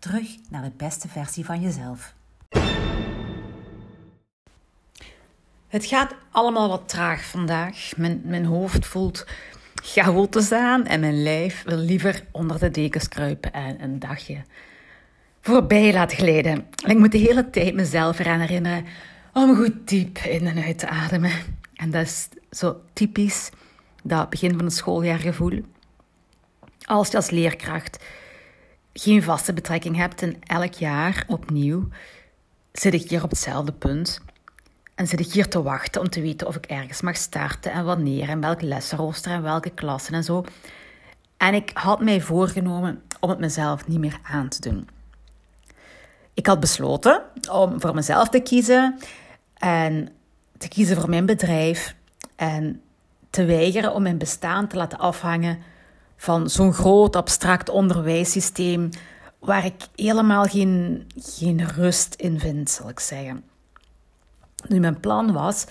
Terug naar de beste versie van jezelf. Het gaat allemaal wat traag vandaag. Mijn, mijn hoofd voelt chaotisch aan en mijn lijf wil liever onder de dekens kruipen en een dagje voorbij laten glijden. En ik moet de hele tijd mezelf eraan herinneren om goed diep in en uit te ademen. En dat is zo typisch dat begin van het schooljaargevoel. Als je als leerkracht geen vaste betrekking hebt en elk jaar opnieuw zit ik hier op hetzelfde punt. En zit ik hier te wachten om te weten of ik ergens mag starten en wanneer en welk lessenrooster en welke klassen en zo. En ik had mij voorgenomen om het mezelf niet meer aan te doen. Ik had besloten om voor mezelf te kiezen en te kiezen voor mijn bedrijf en te weigeren om mijn bestaan te laten afhangen van zo'n groot abstract onderwijssysteem waar ik helemaal geen, geen rust in vind, zal ik zeggen. Nu, mijn plan was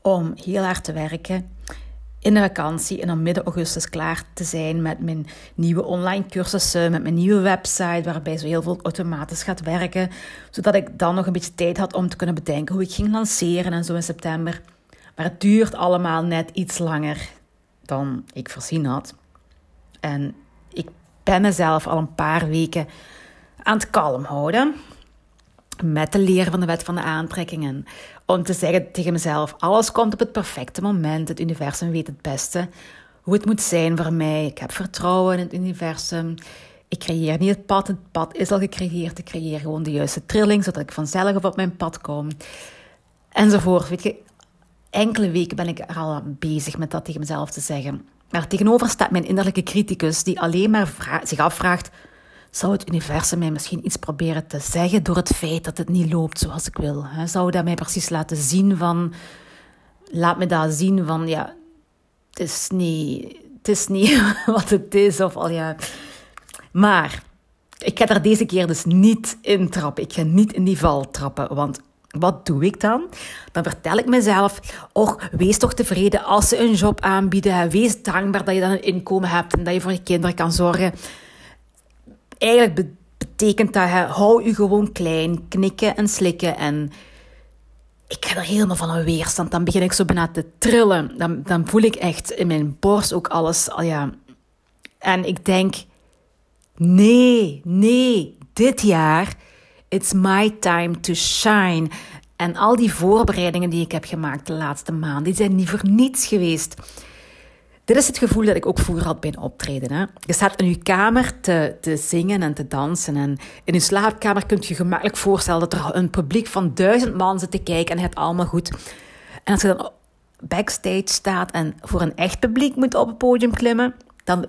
om heel hard te werken in de vakantie en dan midden augustus klaar te zijn met mijn nieuwe online cursussen, met mijn nieuwe website, waarbij zo heel veel automatisch gaat werken, zodat ik dan nog een beetje tijd had om te kunnen bedenken hoe ik ging lanceren en zo in september. Maar het duurt allemaal net iets langer dan ik voorzien had. En ik ben mezelf al een paar weken aan het kalm houden. Met de leer van de wet van de aantrekkingen. Om te zeggen tegen mezelf: alles komt op het perfecte moment. Het universum weet het beste hoe het moet zijn voor mij. Ik heb vertrouwen in het universum. Ik creëer niet het pad, het pad is al gecreëerd. Ik creëer gewoon de juiste trilling, zodat ik vanzelf op mijn pad kom. Enzovoort. Weet je, enkele weken ben ik er al bezig met dat tegen mezelf te zeggen. Maar tegenover staat mijn innerlijke criticus die alleen maar zich afvraagt: zou het universum mij misschien iets proberen te zeggen door het feit dat het niet loopt zoals ik wil? Zou dat mij precies laten zien van, laat me dat zien van, ja, het is niet, het is niet wat het is of al ja. Maar ik ga er deze keer dus niet in trappen. Ik ga niet in die val trappen, want wat doe ik dan? Dan vertel ik mezelf, och, wees toch tevreden als ze een job aanbieden. Wees dankbaar dat je dan een inkomen hebt en dat je voor je kinderen kan zorgen. Eigenlijk betekent dat, hou je gewoon klein, knikken en slikken. En ik ga er helemaal van een weerstand. Dan begin ik zo bijna te trillen. Dan, dan voel ik echt in mijn borst ook alles. Al ja. En ik denk, nee, nee, dit jaar It's my time to shine. En al die voorbereidingen die ik heb gemaakt de laatste maanden, die zijn niet voor niets geweest. Dit is het gevoel dat ik ook vroeger had bij een optreden. Hè? Je staat in je kamer te, te zingen en te dansen. En in je slaapkamer kunt je gemakkelijk voorstellen dat er een publiek van duizend man zit te kijken en het allemaal goed. En als je dan backstage staat en voor een echt publiek moet op het podium klimmen, dan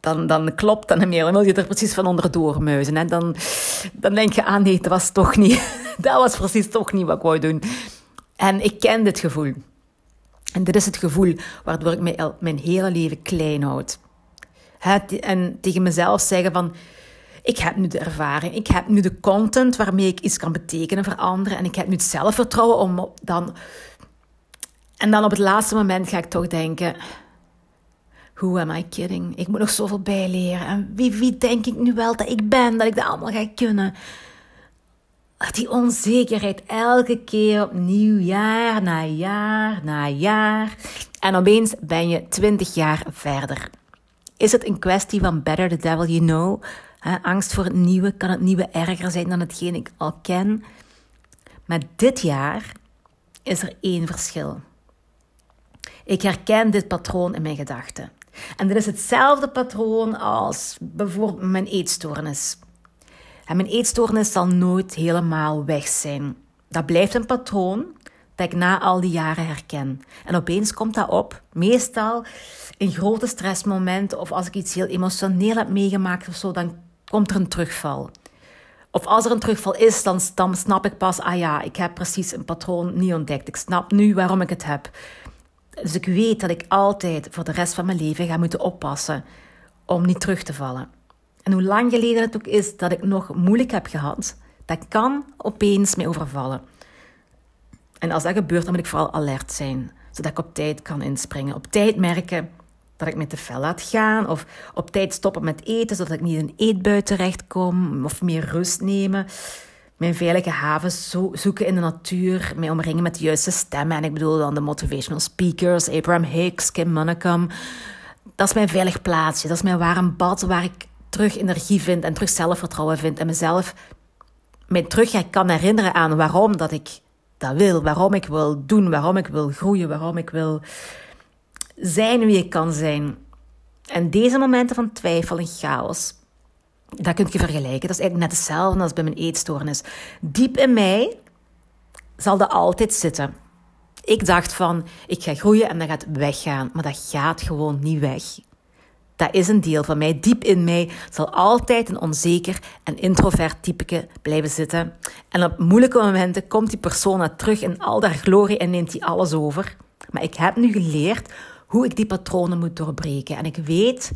dan, dan klopt dan meer. Dan wil je er precies van onderdoor muizen. En dan, dan denk je, ah nee, dat was toch niet... dat was precies toch niet wat ik wou doen. En ik ken dit gevoel. En dit is het gevoel waardoor ik mijn, mijn hele leven klein houd. En tegen mezelf zeggen van... Ik heb nu de ervaring, ik heb nu de content waarmee ik iets kan betekenen voor anderen. En ik heb nu het zelfvertrouwen om dan... En dan op het laatste moment ga ik toch denken... Who am I kidding? Ik moet nog zoveel bijleren. En wie, wie denk ik nu wel dat ik ben, dat ik dat allemaal ga kunnen? Die onzekerheid elke keer opnieuw, jaar na jaar na jaar. En opeens ben je twintig jaar verder. Is het een kwestie van better the devil you know? angst voor het nieuwe, kan het nieuwe erger zijn dan hetgeen ik al ken? Maar dit jaar is er één verschil. Ik herken dit patroon in mijn gedachten. En dit is hetzelfde patroon als bijvoorbeeld mijn eetstoornis. En mijn eetstoornis zal nooit helemaal weg zijn. Dat blijft een patroon dat ik na al die jaren herken. En opeens komt dat op, meestal in grote stressmomenten of als ik iets heel emotioneel heb meegemaakt of zo, dan komt er een terugval. Of als er een terugval is, dan, dan snap ik pas, ah ja, ik heb precies een patroon niet ontdekt. Ik snap nu waarom ik het heb. Dus ik weet dat ik altijd voor de rest van mijn leven ga moeten oppassen om niet terug te vallen. En hoe lang geleden het ook is dat ik nog moeilijk heb gehad, dat kan opeens mij overvallen. En als dat gebeurt, dan moet ik vooral alert zijn, zodat ik op tijd kan inspringen. Op tijd merken dat ik me te fel laat gaan, of op tijd stoppen met eten, zodat ik niet in een eetbui terechtkom, of meer rust nemen. Mijn veilige haven zoeken in de natuur, mij omringen met de juiste stemmen. En ik bedoel dan de motivational speakers, Abraham Hicks, Kim Munnekom. Dat is mijn veilig plaatsje, dat is mijn warm bad waar ik terug energie vind en terug zelfvertrouwen vind en mezelf mij terug kan herinneren aan waarom dat ik dat wil, waarom ik wil doen, waarom ik wil groeien, waarom ik wil zijn wie ik kan zijn. En deze momenten van twijfel en chaos, dat kun je vergelijken. Dat is eigenlijk net hetzelfde als bij mijn eetstoornis. Diep in mij zal dat altijd zitten. Ik dacht van, ik ga groeien en dat gaat weggaan. Maar dat gaat gewoon niet weg. Dat is een deel van mij. Diep in mij zal altijd een onzeker en introvert typeke blijven zitten. En op moeilijke momenten komt die persoon terug in al haar glorie en neemt die alles over. Maar ik heb nu geleerd hoe ik die patronen moet doorbreken. En ik weet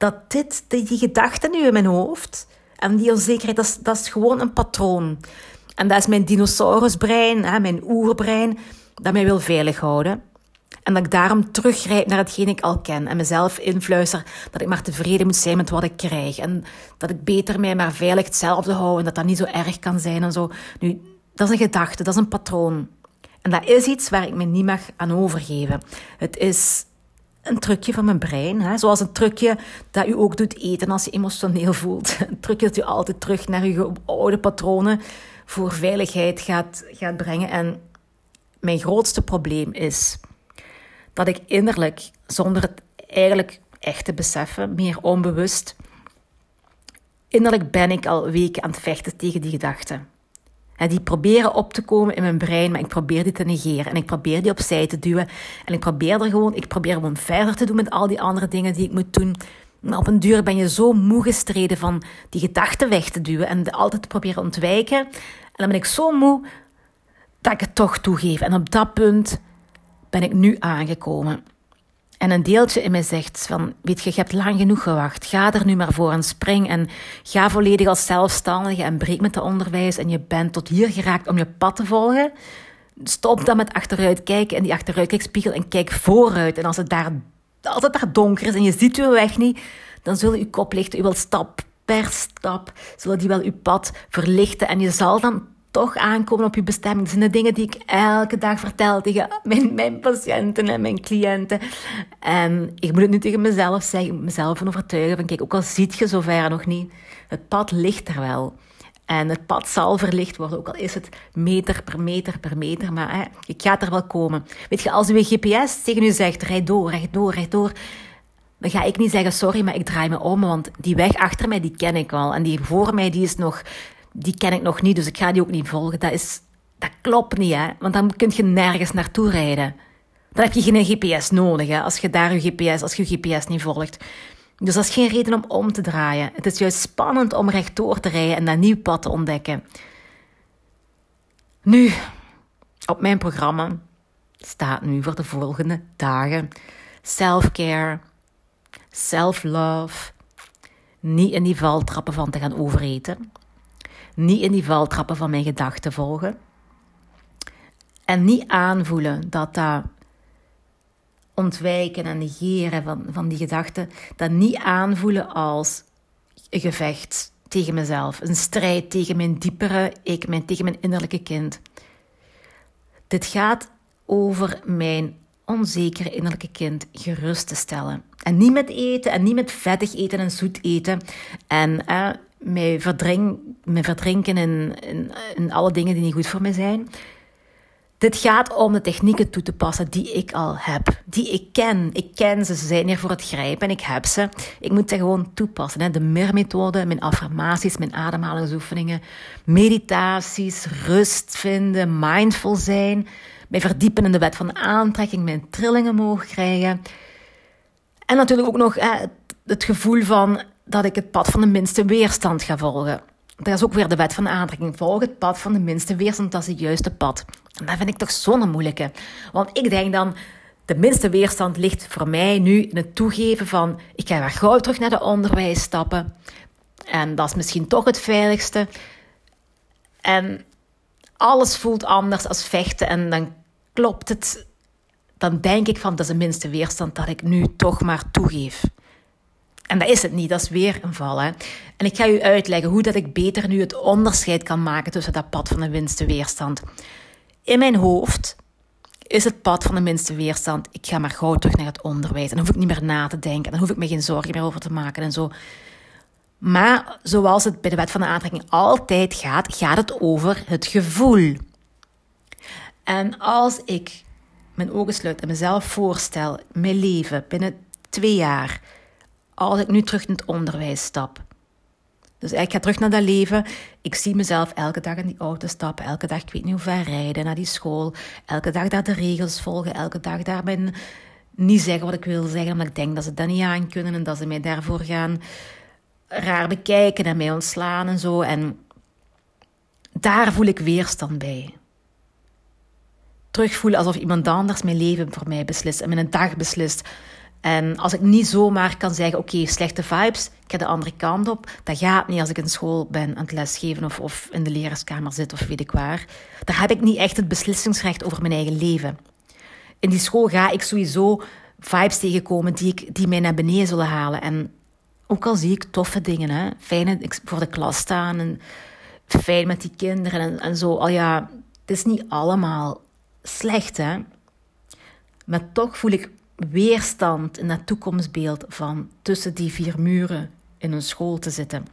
dat dit, die gedachten nu in mijn hoofd en die onzekerheid, dat is, dat is gewoon een patroon. En dat is mijn dinosaurusbrein, hè, mijn oerbrein, dat mij wil veilig houden. En dat ik daarom teruggrijp naar hetgeen ik al ken. En mezelf influister dat ik maar tevreden moet zijn met wat ik krijg. En dat ik beter mij maar veilig hetzelfde hou. En dat dat niet zo erg kan zijn en zo. Nu, dat is een gedachte, dat is een patroon. En dat is iets waar ik me niet mag aan overgeven. Het is een trucje van mijn brein. Hè? Zoals een trucje dat u ook doet eten als je emotioneel voelt. Een trucje dat u altijd terug naar uw oude patronen voor veiligheid gaat, gaat brengen. En mijn grootste probleem is dat ik innerlijk, zonder het eigenlijk echt te beseffen, meer onbewust, innerlijk ben ik al weken aan het vechten tegen die gedachten. Die proberen op te komen in mijn brein, maar ik probeer die te negeren. En ik probeer die opzij te duwen. En ik probeer er gewoon, ik probeer gewoon verder te doen met al die andere dingen die ik moet doen. Maar op een duur ben je zo moe gestreden van die gedachten weg te duwen en altijd te proberen ontwijken. En dan ben ik zo moe dat ik het toch toegeef. En op dat punt ben ik nu aangekomen. En een deeltje in mij zegt van, weet je, je hebt lang genoeg gewacht. Ga er nu maar voor en spring en ga volledig als zelfstandige en breek met de onderwijs en je bent tot hier geraakt om je pad te volgen. Stop dan met achteruit kijken in die achteruitkijkspiegel en kijk vooruit. En als het daar, als het daar donker is en je ziet uw weg niet, dan zullen je koplichten, u wil stap per stap, zullen die wel uw pad verlichten en je zal dan toch aankomen op je bestemming. Dat zijn de dingen die ik elke dag vertel tegen mijn, mijn patiënten en mijn cliënten. En ik moet het nu tegen mezelf zeggen, mezelf overtuigen van kijk, ook al ziet je zover nog niet, het pad ligt er wel. En het pad zal verlicht worden, ook al is het meter per meter per meter. Maar hè, ik ga er wel komen. Weet je, als uw GPS tegen u zegt, rijd door, rijd door, rijd door. Dan ga ik niet zeggen, sorry, maar ik draai me om. Want die weg achter mij, die ken ik wel. En die voor mij, die is nog die ken ik nog niet, dus ik ga die ook niet volgen. Dat, is, dat klopt niet, hè? Want dan kun je nergens naartoe rijden. Dan heb je geen GPS nodig, hè? Als je daar je GPS, als je GPS niet volgt. Dus dat is geen reden om om te draaien. Het is juist spannend om rechtdoor te rijden en dat nieuw pad te ontdekken. Nu, op mijn programma staat nu voor de volgende dagen self-care, self-love, niet in die valtrappen van te gaan overeten niet in die valtrappen van mijn gedachten volgen. En niet aanvoelen dat dat ontwijken en negeren van, van die gedachten, dat niet aanvoelen als een gevecht tegen mezelf, een strijd tegen mijn diepere ik, mijn, tegen mijn innerlijke kind. Dit gaat over mijn onzekere innerlijke kind gerust te stellen. En niet met eten en niet met vettig eten en zoet eten en mij, verdrink, mij verdrinken in, in, in alle dingen die niet goed voor mij zijn. Dit gaat om de technieken toe te passen die ik al heb. Die ik ken. Ik ken ze, ze zijn hier voor het grijpen en ik heb ze. Ik moet ze gewoon toepassen. De MER-methode, mijn affirmaties, mijn ademhalingsoefeningen, meditaties, rust vinden, mindful zijn, mij verdiepen in de wet van aantrekking, mijn trillingen mogen krijgen. En natuurlijk ook nog het gevoel van dat ik het pad van de minste weerstand ga volgen. dat is ook weer de wet van aantrekking. Volg het pad van de minste weerstand, dat is het juiste pad. En dat vind ik toch zo'n moeilijke. Want ik denk dan, de minste weerstand ligt voor mij nu in het toegeven van, ik ga weer gauw terug naar de onderwijs stappen. En dat is misschien toch het veiligste. En alles voelt anders als vechten en dan klopt het. Dan denk ik van, dat is de minste weerstand dat ik nu toch maar toegeef. En dat is het niet, dat is weer een val. Hè? En ik ga u uitleggen hoe dat ik beter nu het onderscheid kan maken tussen dat pad van de minste weerstand. In mijn hoofd is het pad van de minste weerstand. Ik ga maar gauw terug naar het onderwijs. En dan hoef ik niet meer na te denken. Dan hoef ik me geen zorgen meer over te maken en zo. Maar zoals het bij de wet van de aantrekking altijd gaat, gaat het over het gevoel. En als ik mijn ogen sluit en mezelf voorstel, mijn leven binnen twee jaar, als ik nu terug in het onderwijs stap. Dus ik ga terug naar dat leven. Ik zie mezelf elke dag in die auto stappen. Elke dag, ik weet niet hoe ver rijden naar die school. Elke dag daar de regels volgen. Elke dag daar ben niet zeggen wat ik wil zeggen. Omdat ik denk dat ze dat niet aan kunnen. En dat ze mij daarvoor gaan raar bekijken en mij ontslaan en zo. En daar voel ik weerstand bij. Terugvoelen alsof iemand anders mijn leven voor mij beslist en mijn dag beslist. En als ik niet zomaar kan zeggen, oké, slechte vibes, ik ga de andere kant op. Dat gaat niet als ik in school ben aan het lesgeven of, of in de leraarskamer zit of weet ik waar. Daar heb ik niet echt het beslissingsrecht over mijn eigen leven. In die school ga ik sowieso vibes tegenkomen die, ik, die mij naar beneden zullen halen. En ook al zie ik toffe dingen, hè, fijn voor de klas staan en fijn met die kinderen en, en zo. Al ja, het is niet allemaal slecht, hè. Maar toch voel ik weerstand in dat toekomstbeeld van tussen die vier muren in een school te zitten.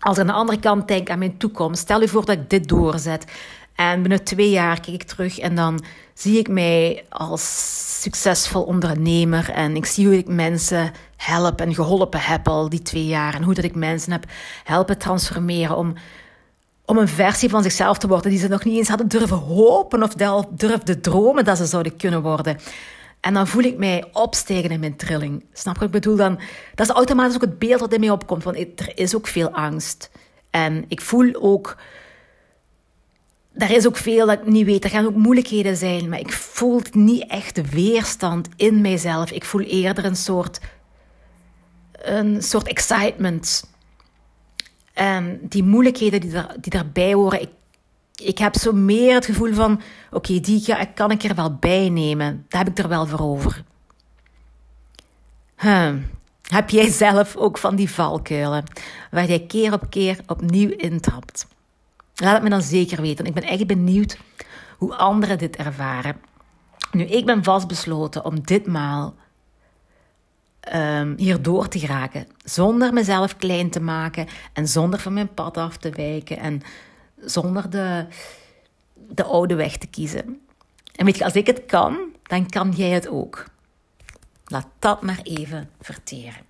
Als ik aan de andere kant denk aan mijn toekomst, stel je voor dat ik dit doorzet en binnen twee jaar kijk ik terug en dan zie ik mij als succesvol ondernemer en ik zie hoe ik mensen help en geholpen heb al die twee jaar en hoe dat ik mensen heb helpen transformeren om, om een versie van zichzelf te worden die ze nog niet eens hadden durven hopen of durfden dromen dat ze zouden kunnen worden. En dan voel ik mij opstijgen in mijn trilling. Snap je wat ik bedoel? Dan, dat is automatisch ook het beeld wat in mij opkomt. Want er is ook veel angst. En ik voel ook... Er is ook veel dat ik niet weet. Er gaan ook moeilijkheden zijn. Maar ik voel niet echt de weerstand in mijzelf. Ik voel eerder een soort... Een soort excitement. En die moeilijkheden die, die daarbij horen... ik heb zo meer het gevoel van: oké, die ga, kan ik er wel bij nemen. Daar heb ik er wel voor over. Heb jij zelf ook van die valkuilen waar jij keer op keer opnieuw intrapt? Laat het me dan zeker weten. Ik ben echt benieuwd hoe anderen dit ervaren. Nu, ik ben vastbesloten om ditmaal um, hier door te geraken. Zonder mezelf klein te maken en zonder van mijn pad af te wijken. En zonder de, de oude weg te kiezen. En weet je, als ik het kan, dan kan jij het ook. Laat dat maar even verteren.